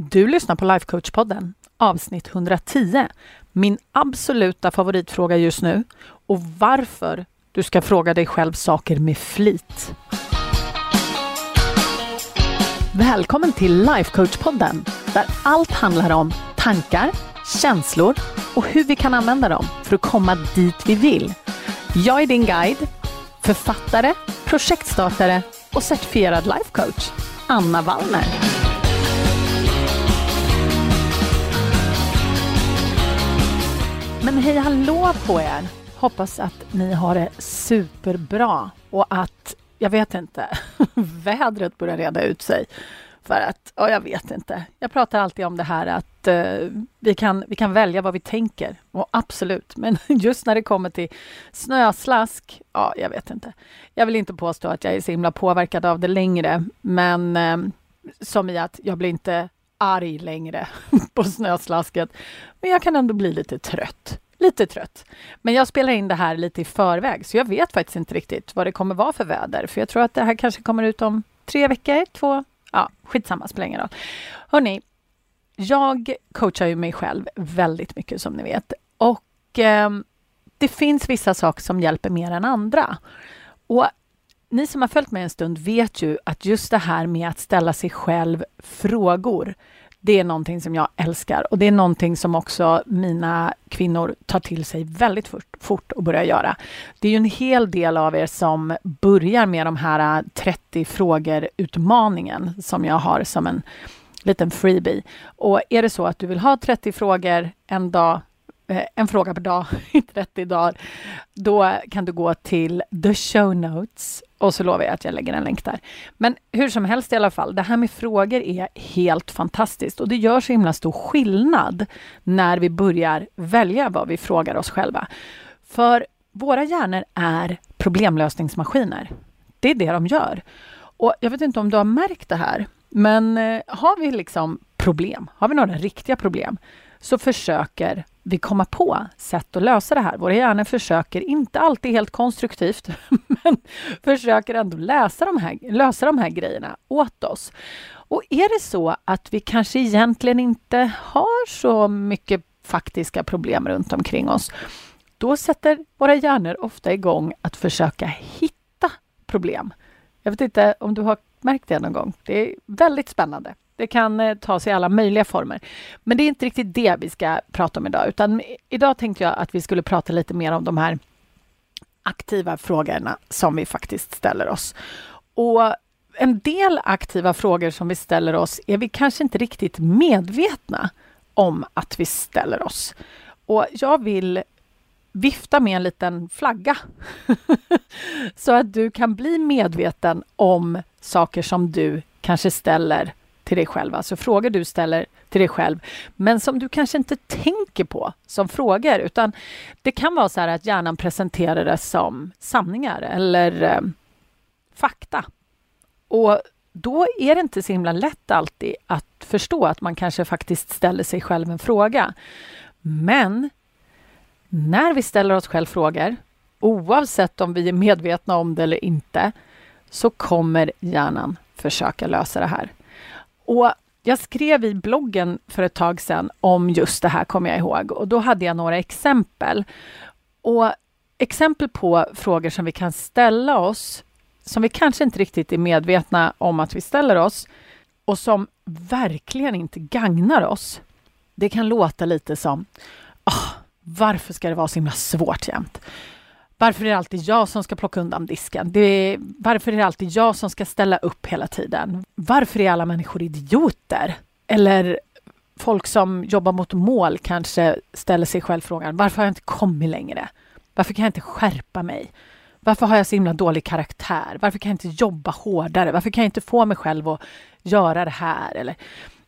Du lyssnar på Lifecoach-podden, avsnitt 110. Min absoluta favoritfråga just nu och varför du ska fråga dig själv saker med flit. Välkommen till Lifecoach-podden där allt handlar om tankar, känslor och hur vi kan använda dem för att komma dit vi vill. Jag är din guide, författare, projektstartare och certifierad lifecoach, Anna Wallner. Men hej hallå på er! Hoppas att ni har det superbra och att, jag vet inte, vädret börjar reda ut sig. För att, ja, jag vet inte. Jag pratar alltid om det här att eh, vi, kan, vi kan välja vad vi tänker. Och absolut, men just när det kommer till snöslask, ja, jag vet inte. Jag vill inte påstå att jag är så himla påverkad av det längre, men eh, som i att jag blir inte arg längre på snöslasket. Men jag kan ändå bli lite trött. Lite trött. Men jag spelar in det här lite i förväg, så jag vet faktiskt inte riktigt vad det kommer vara för väder. För jag tror att det här kanske kommer ut om tre veckor, två, ja, skitsamma, spelar ingen roll. Hörni, jag coachar ju mig själv väldigt mycket som ni vet. Och eh, det finns vissa saker som hjälper mer än andra. Och ni som har följt mig en stund vet ju att just det här med att ställa sig själv frågor, det är någonting som jag älskar och det är någonting som också mina kvinnor tar till sig väldigt fort, och börjar göra. Det är ju en hel del av er som börjar med de här äh, 30 frågor-utmaningen som jag har som en liten freebie. Och är det så att du vill ha 30 frågor en dag eh, en fråga per dag i 30 dagar, då kan du gå till the show notes och så lovar jag att jag lägger en länk där. Men hur som helst i alla fall, det här med frågor är helt fantastiskt och det gör så himla stor skillnad när vi börjar välja vad vi frågar oss själva. För våra hjärnor är problemlösningsmaskiner. Det är det de gör. Och jag vet inte om du har märkt det här, men eh, har vi liksom problem, har vi några riktiga problem, så försöker vi komma på sätt att lösa det här. Våra hjärnor försöker, inte alltid helt konstruktivt, men försöker ändå läsa de här, lösa de här grejerna åt oss. Och är det så att vi kanske egentligen inte har så mycket faktiska problem runt omkring oss, då sätter våra hjärnor ofta igång att försöka hitta problem. Jag vet inte om du har märkt det någon gång. Det är väldigt spännande. Det kan eh, ta sig alla möjliga former. Men det är inte riktigt det vi ska prata om idag, utan idag tänkte jag att vi skulle prata lite mer om de här aktiva frågorna som vi faktiskt ställer oss. Och en del aktiva frågor som vi ställer oss är vi kanske inte riktigt medvetna om att vi ställer oss. Och jag vill vifta med en liten flagga så att du kan bli medveten om saker som du kanske ställer till dig själv, alltså frågor du ställer till dig själv, men som du kanske inte tänker på som frågor, utan det kan vara så här att hjärnan presenterar det som sanningar eller eh, fakta. Och då är det inte så himla lätt alltid att förstå att man kanske faktiskt ställer sig själv en fråga. Men när vi ställer oss själv frågor, oavsett om vi är medvetna om det eller inte, så kommer hjärnan försöka lösa det här. Och jag skrev i bloggen för ett tag sedan om just det här, kommer jag ihåg. Och då hade jag några exempel. Och exempel på frågor som vi kan ställa oss, som vi kanske inte riktigt är medvetna om att vi ställer oss och som verkligen inte gagnar oss. Det kan låta lite som, oh, varför ska det vara så himla svårt jämt? Varför är det alltid jag som ska plocka undan disken? Det är, varför är det alltid jag som ska ställa upp hela tiden? Varför är alla människor idioter? Eller folk som jobbar mot mål kanske ställer sig själv frågan, varför har jag inte kommit längre? Varför kan jag inte skärpa mig? Varför har jag så himla dålig karaktär? Varför kan jag inte jobba hårdare? Varför kan jag inte få mig själv att göra det här? Eller,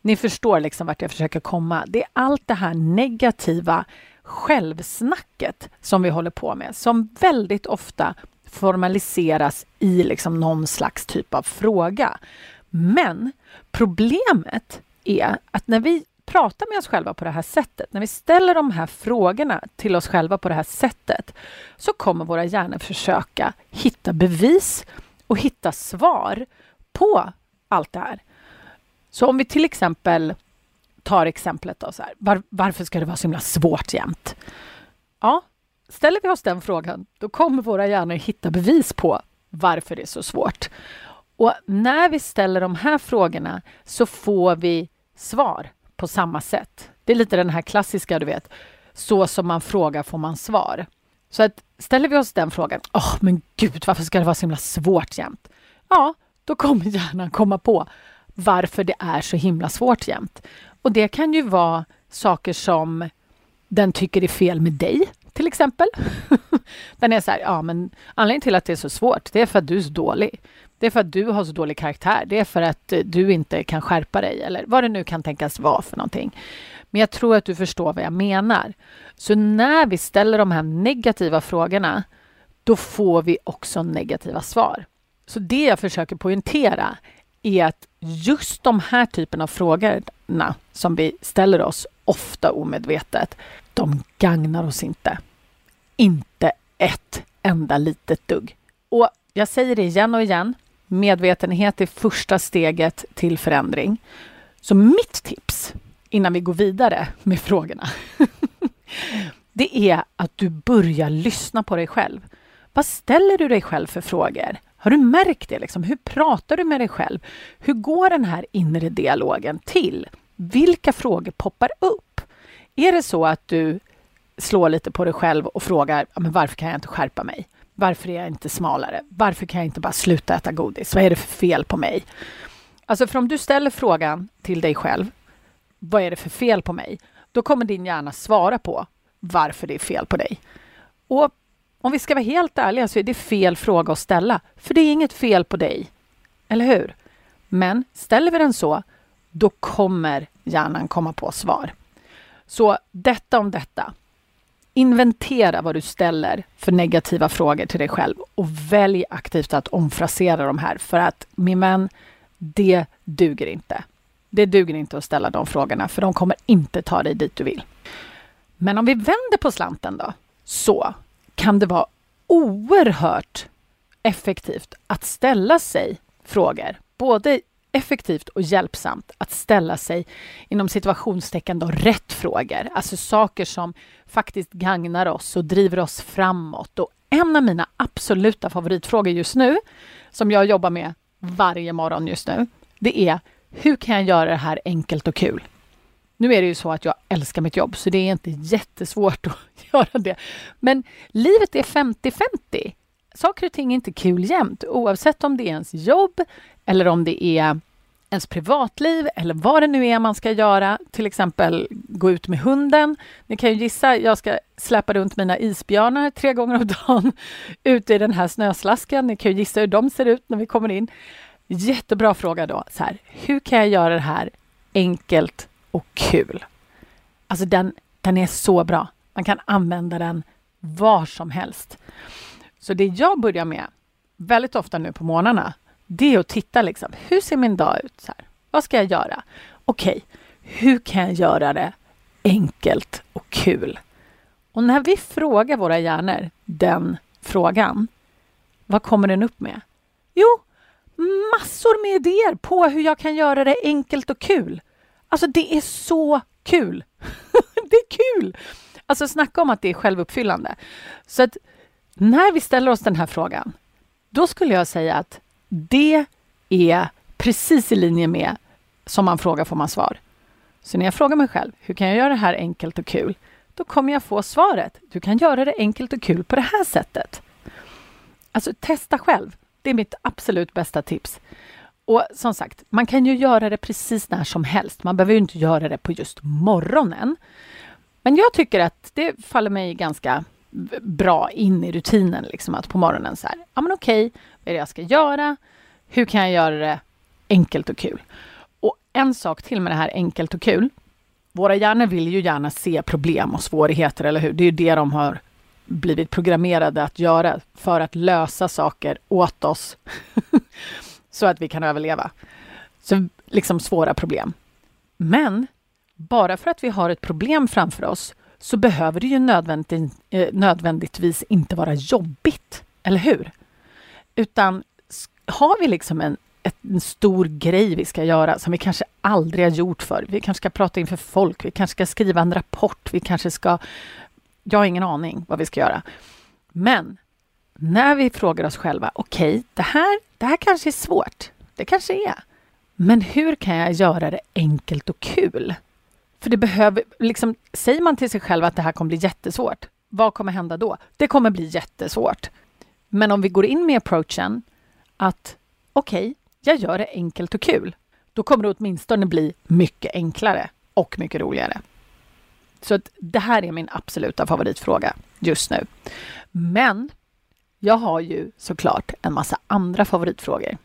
ni förstår liksom vart jag försöker komma. Det är allt det här negativa självsnacket som vi håller på med, som väldigt ofta formaliseras i liksom någon slags typ av fråga. Men problemet är att när vi pratar med oss själva på det här sättet, när vi ställer de här frågorna till oss själva på det här sättet, så kommer våra hjärnor försöka hitta bevis och hitta svar på allt det här. Så om vi till exempel tar exemplet då så här. Var, varför ska det vara så himla svårt jämt? Ja, ställer vi oss den frågan, då kommer våra hjärnor hitta bevis på varför det är så svårt. Och när vi ställer de här frågorna så får vi svar på samma sätt. Det är lite den här klassiska, du vet, så som man frågar får man svar. Så att ställer vi oss den frågan, åh oh, men gud, varför ska det vara så himla svårt jämt? Ja, då kommer hjärnan komma på varför det är så himla svårt jämt. Och det kan ju vara saker som den tycker är fel med dig, till exempel. den är så här, ja men anledningen till att det är så svårt, det är för att du är så dålig. Det är för att du har så dålig karaktär. Det är för att eh, du inte kan skärpa dig eller vad det nu kan tänkas vara för någonting. Men jag tror att du förstår vad jag menar. Så när vi ställer de här negativa frågorna, då får vi också negativa svar. Så det jag försöker poängtera är att just de här typen av frågor frågorna som vi ställer oss ofta omedvetet, de gagnar oss inte. Inte ett enda litet dugg. Och jag säger det igen och igen. Medvetenhet är första steget till förändring. Så mitt tips innan vi går vidare med frågorna, det är att du börjar lyssna på dig själv. Vad ställer du dig själv för frågor? Har du märkt det? Liksom? Hur pratar du med dig själv? Hur går den här inre dialogen till? Vilka frågor poppar upp? Är det så att du slår lite på dig själv och frågar men varför kan jag inte skärpa mig? Varför är jag inte smalare? Varför kan jag inte bara sluta äta godis? Vad är det för fel på mig? Alltså för om du ställer frågan till dig själv, vad är det för fel på mig? Då kommer din hjärna svara på varför det är fel på dig. Och om vi ska vara helt ärliga så är det fel fråga att ställa, för det är inget fel på dig. Eller hur? Men ställer vi den så, då kommer hjärnan komma på svar. Så detta om detta. Inventera vad du ställer för negativa frågor till dig själv och välj aktivt att omfrasera de här för att min vän, det duger inte. Det duger inte att ställa de frågorna för de kommer inte ta dig dit du vill. Men om vi vänder på slanten då, så kan det vara oerhört effektivt att ställa sig frågor. Både effektivt och hjälpsamt att ställa sig inom situationstecken då rätt frågor. Alltså saker som faktiskt gagnar oss och driver oss framåt. Och en av mina absoluta favoritfrågor just nu, som jag jobbar med varje morgon just nu, det är hur kan jag göra det här enkelt och kul? Nu är det ju så att jag älskar mitt jobb, så det är inte jättesvårt att göra det. Men livet är 50-50. Saker och ting är inte kul jämt, oavsett om det är ens jobb eller om det är ens privatliv eller vad det nu är man ska göra. Till exempel gå ut med hunden. Ni kan ju gissa, jag ska släppa runt mina isbjörnar tre gånger om dagen ute i den här snöslasken. Ni kan ju gissa hur de ser ut när vi kommer in. Jättebra fråga då. Så här, hur kan jag göra det här enkelt och kul? Alltså den, den är så bra. Man kan använda den var som helst. Så det jag börjar med väldigt ofta nu på morgnarna, det är att titta liksom. Hur ser min dag ut? Så här, vad ska jag göra? Okej, okay, hur kan jag göra det enkelt och kul? Och när vi frågar våra hjärnor den frågan, vad kommer den upp med? Jo, massor med idéer på hur jag kan göra det enkelt och kul. Alltså det är så kul! det är kul! Alltså snacka om att det är självuppfyllande. Så att när vi ställer oss den här frågan, då skulle jag säga att det är precis i linje med som man frågar får man svar. Så när jag frågar mig själv, hur kan jag göra det här enkelt och kul? Då kommer jag få svaret. Du kan göra det enkelt och kul på det här sättet. Alltså testa själv. Det är mitt absolut bästa tips. Och som sagt, man kan ju göra det precis när som helst. Man behöver ju inte göra det på just morgonen. Men jag tycker att det faller mig ganska bra in i rutinen, liksom att på morgonen så här, ja men okej, är det jag ska göra? Hur kan jag göra det enkelt och kul? Och en sak till med det här enkelt och kul. Våra hjärnor vill ju gärna se problem och svårigheter, eller hur? Det är ju det de har blivit programmerade att göra för att lösa saker åt oss så att vi kan överleva. Så liksom svåra problem. Men bara för att vi har ett problem framför oss så behöver det ju nödvändigt, eh, nödvändigtvis inte vara jobbigt, eller hur? Utan har vi liksom en, en stor grej vi ska göra som vi kanske aldrig har gjort för. Vi kanske ska prata inför folk, vi kanske ska skriva en rapport, vi kanske ska... Jag har ingen aning vad vi ska göra. Men när vi frågar oss själva, okej, okay, det, här, det här kanske är svårt. Det kanske är. Men hur kan jag göra det enkelt och kul? För det behöver, liksom, säger man till sig själv att det här kommer bli jättesvårt, vad kommer hända då? Det kommer bli jättesvårt. Men om vi går in med approachen att okej, okay, jag gör det enkelt och kul, då kommer det åtminstone bli mycket enklare och mycket roligare. Så det här är min absoluta favoritfråga just nu. Men jag har ju såklart en massa andra favoritfrågor.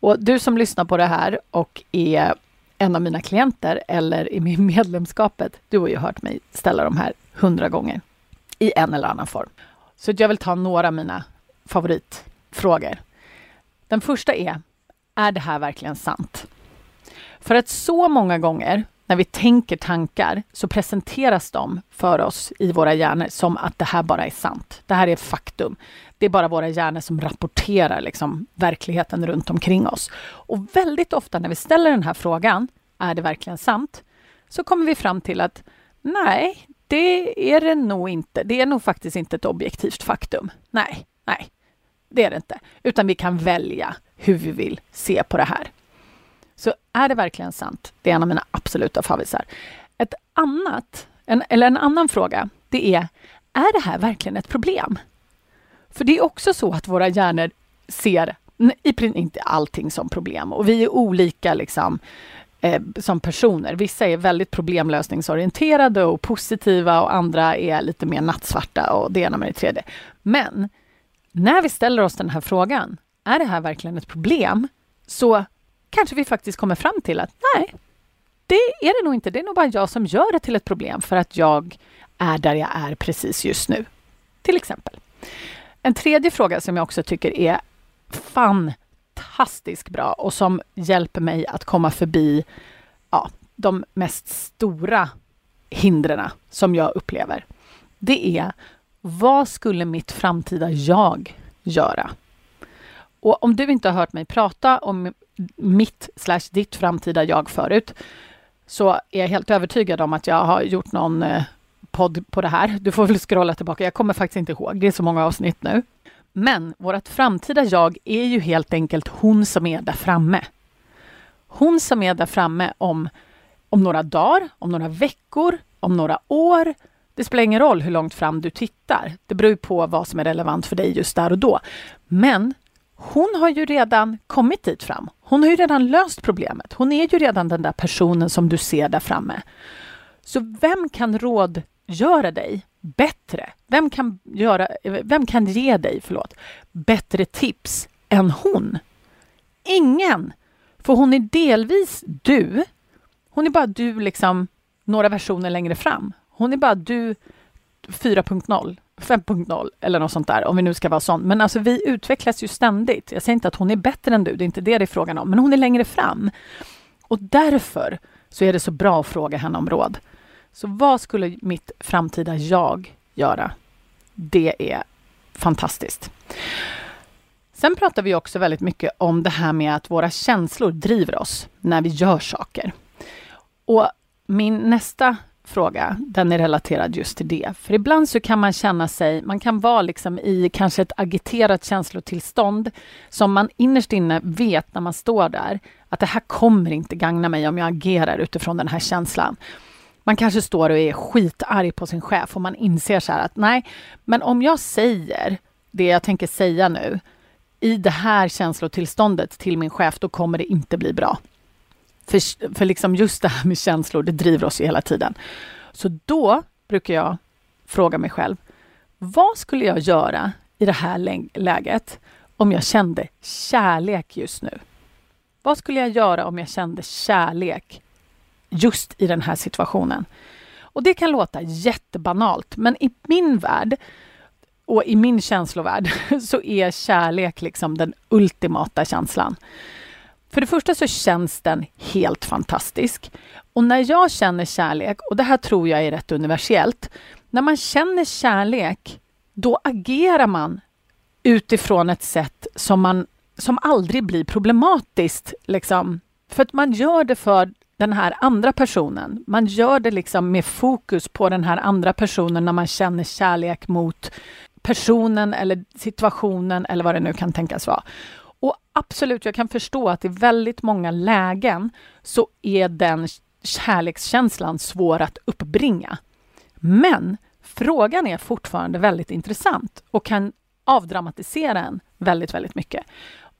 Och du som lyssnar på det här och är en av mina klienter eller i min medlemskapet, du har ju hört mig ställa de här hundra gånger i en eller annan form. Så jag vill ta några av mina favoritfrågor. Den första är, är det här verkligen sant? För att så många gånger när vi tänker tankar så presenteras de för oss i våra hjärnor som att det här bara är sant. Det här är faktum. Det är bara våra hjärnor som rapporterar liksom, verkligheten runt omkring oss. Och väldigt ofta när vi ställer den här frågan, är det verkligen sant? Så kommer vi fram till att nej, det är det nog inte. Det är nog faktiskt inte ett objektivt faktum. Nej, nej, det är det inte. Utan vi kan välja hur vi vill se på det här. Så är det verkligen sant? Det är en av mina absoluta favvisar. Ett annat, en, eller en annan fråga, det är, är det här verkligen ett problem? För det är också så att våra hjärnor ser i princip inte allting som problem och vi är olika liksom, eh, som personer. Vissa är väldigt problemlösningsorienterade och positiva och andra är lite mer nattsvarta och det ena med det tredje. Men när vi ställer oss den här frågan, är det här verkligen ett problem? Så kanske vi faktiskt kommer fram till att nej, det är det nog inte. Det är nog bara jag som gör det till ett problem för att jag är där jag är precis just nu. Till exempel. En tredje fråga som jag också tycker är fantastiskt bra och som hjälper mig att komma förbi ja, de mest stora hindren som jag upplever. Det är vad skulle mitt framtida jag göra? Och om du inte har hört mig prata om mitt slash ditt framtida jag förut så är jag helt övertygad om att jag har gjort någon eh, podd på det här. Du får väl scrolla tillbaka. Jag kommer faktiskt inte ihåg. Det är så många avsnitt nu. Men vårt framtida jag är ju helt enkelt hon som är där framme. Hon som är där framme om, om några dagar, om några veckor, om några år. Det spelar ingen roll hur långt fram du tittar. Det beror på vad som är relevant för dig just där och då. Men hon har ju redan kommit dit fram. Hon har ju redan löst problemet. Hon är ju redan den där personen som du ser där framme. Så vem kan rådgöra dig bättre? Vem kan, göra, vem kan ge dig förlåt, bättre tips än hon? Ingen! För hon är delvis du. Hon är bara du liksom några versioner längre fram. Hon är bara du 4.0 5.0 eller något sånt där, om vi nu ska vara sån. Men alltså vi utvecklas ju ständigt. Jag säger inte att hon är bättre än du, det är inte det det är frågan om, men hon är längre fram. Och därför så är det så bra att fråga henne om råd. Så vad skulle mitt framtida jag göra? Det är fantastiskt. Sen pratar vi också väldigt mycket om det här med att våra känslor driver oss när vi gör saker. Och min nästa fråga, den är relaterad just till det. För ibland så kan man känna sig, man kan vara liksom i kanske ett agiterat känslotillstånd som man innerst inne vet när man står där att det här kommer inte gagna mig om jag agerar utifrån den här känslan. Man kanske står och är skitarg på sin chef och man inser så här att nej, men om jag säger det jag tänker säga nu i det här känslotillståndet till min chef, då kommer det inte bli bra. För, för liksom just det här med känslor, det driver oss ju hela tiden. Så då brukar jag fråga mig själv, vad skulle jag göra i det här läget om jag kände kärlek just nu? Vad skulle jag göra om jag kände kärlek just i den här situationen? Och det kan låta jättebanalt, men i min värld och i min känslovärld så är kärlek liksom den ultimata känslan. För det första så känns den helt fantastisk. Och när jag känner kärlek, och det här tror jag är rätt universellt, när man känner kärlek, då agerar man utifrån ett sätt som man som aldrig blir problematiskt. Liksom. För att man gör det för den här andra personen. Man gör det liksom med fokus på den här andra personen när man känner kärlek mot personen eller situationen eller vad det nu kan tänkas vara. Och absolut, jag kan förstå att i väldigt många lägen så är den kärlekskänslan svår att uppbringa. Men frågan är fortfarande väldigt intressant och kan avdramatisera en väldigt, väldigt mycket.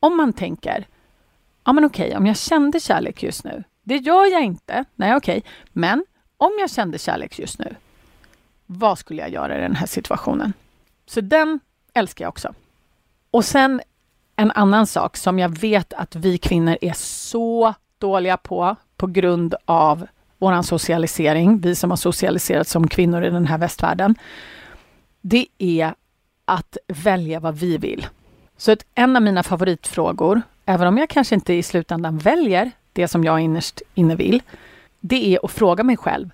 Om man tänker, ja men okej, om jag kände kärlek just nu, det gör jag inte, nej okej, men om jag kände kärlek just nu, vad skulle jag göra i den här situationen? Så den älskar jag också. Och sen en annan sak som jag vet att vi kvinnor är så dåliga på, på grund av vår socialisering, vi som har socialiserats som kvinnor i den här västvärlden, det är att välja vad vi vill. Så ett, en av mina favoritfrågor, även om jag kanske inte i slutändan väljer det som jag innerst inne vill, det är att fråga mig själv,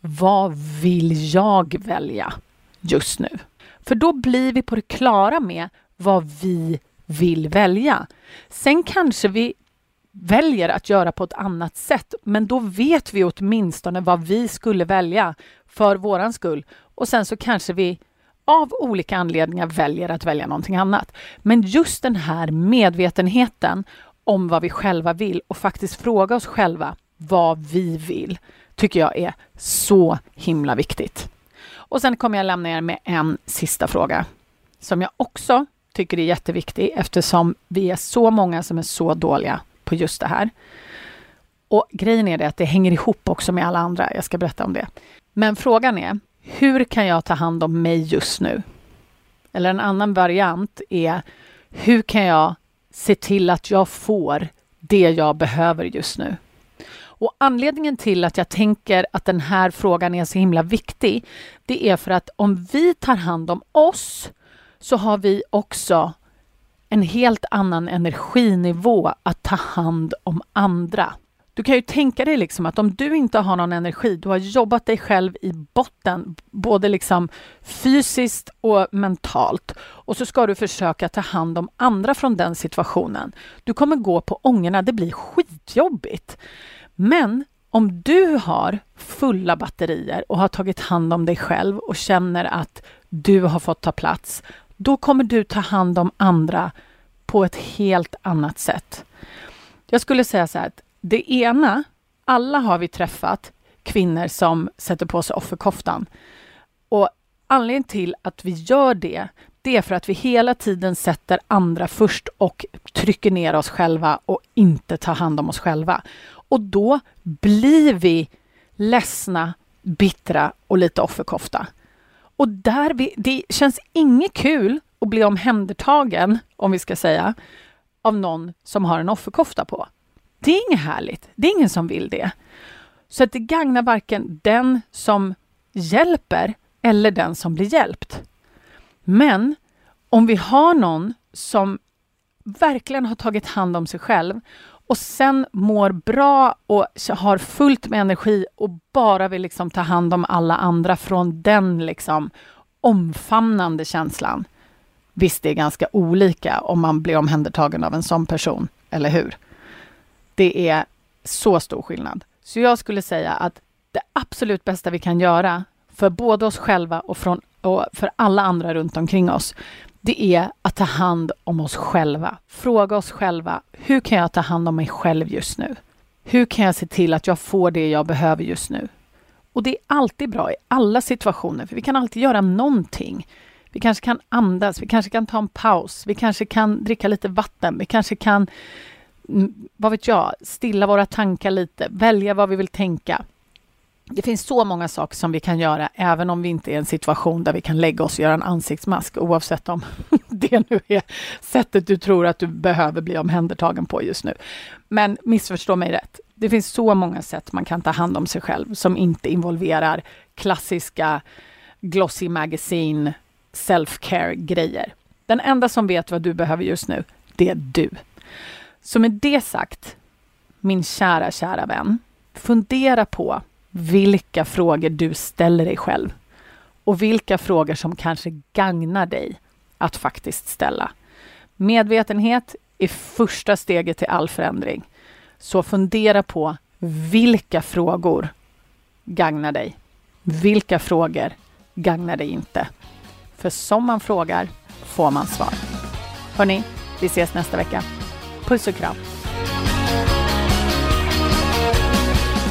vad vill jag välja just nu? För då blir vi på det klara med vad vi vill välja. Sen kanske vi väljer att göra på ett annat sätt, men då vet vi åtminstone vad vi skulle välja för våran skull. Och sen så kanske vi av olika anledningar väljer att välja någonting annat. Men just den här medvetenheten om vad vi själva vill och faktiskt fråga oss själva vad vi vill, tycker jag är så himla viktigt. Och sen kommer jag lämna er med en sista fråga som jag också tycker är jätteviktig eftersom vi är så många som är så dåliga på just det här. Och grejen är det att det hänger ihop också med alla andra. Jag ska berätta om det. Men frågan är, hur kan jag ta hand om mig just nu? Eller en annan variant är, hur kan jag se till att jag får det jag behöver just nu? Och anledningen till att jag tänker att den här frågan är så himla viktig, det är för att om vi tar hand om oss så har vi också en helt annan energinivå att ta hand om andra. Du kan ju tänka dig liksom att om du inte har någon energi, du har jobbat dig själv i botten, både liksom fysiskt och mentalt, och så ska du försöka ta hand om andra från den situationen. Du kommer gå på ångorna, det blir skitjobbigt. Men om du har fulla batterier och har tagit hand om dig själv och känner att du har fått ta plats, då kommer du ta hand om andra på ett helt annat sätt. Jag skulle säga så här att det ena, alla har vi träffat kvinnor som sätter på sig offerkoftan. Och anledningen till att vi gör det, det är för att vi hela tiden sätter andra först och trycker ner oss själva och inte tar hand om oss själva. Och då blir vi ledsna, bittra och lite offerkofta. Och där vi, det känns inget kul att bli omhändertagen, om vi ska säga, av någon som har en offerkofta på. Det är inget härligt. Det är ingen som vill det. Så att det gagnar varken den som hjälper eller den som blir hjälpt. Men om vi har någon som verkligen har tagit hand om sig själv och sen mår bra och har fullt med energi och bara vill liksom ta hand om alla andra från den liksom omfamnande känslan. Visst, det är ganska olika om man blir omhändertagen av en sån person, eller hur? Det är så stor skillnad. Så jag skulle säga att det absolut bästa vi kan göra för både oss själva och, från, och för alla andra runt omkring oss, det är att ta hand om oss själva. Fråga oss själva, hur kan jag ta hand om mig själv just nu? Hur kan jag se till att jag får det jag behöver just nu? Och det är alltid bra i alla situationer, för vi kan alltid göra någonting. Vi kanske kan andas, vi kanske kan ta en paus, vi kanske kan dricka lite vatten, vi kanske kan, mm, vad vet jag, stilla våra tankar lite, välja vad vi vill tänka. Det finns så många saker som vi kan göra även om vi inte är i en situation där vi kan lägga oss och göra en ansiktsmask oavsett om det nu är sättet du tror att du behöver bli omhändertagen på just nu. Men missförstå mig rätt. Det finns så många sätt man kan ta hand om sig själv som inte involverar klassiska glossy magazine self-care grejer. Den enda som vet vad du behöver just nu, det är du. Så med det sagt, min kära, kära vän, fundera på vilka frågor du ställer dig själv och vilka frågor som kanske gagnar dig att faktiskt ställa. Medvetenhet är första steget till all förändring. Så fundera på vilka frågor gagnar dig? Vilka frågor gagnar dig inte? För som man frågar får man svar. Hörni, vi ses nästa vecka. Puss och kram!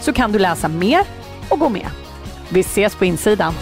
så kan du läsa mer och gå med. Vi ses på insidan!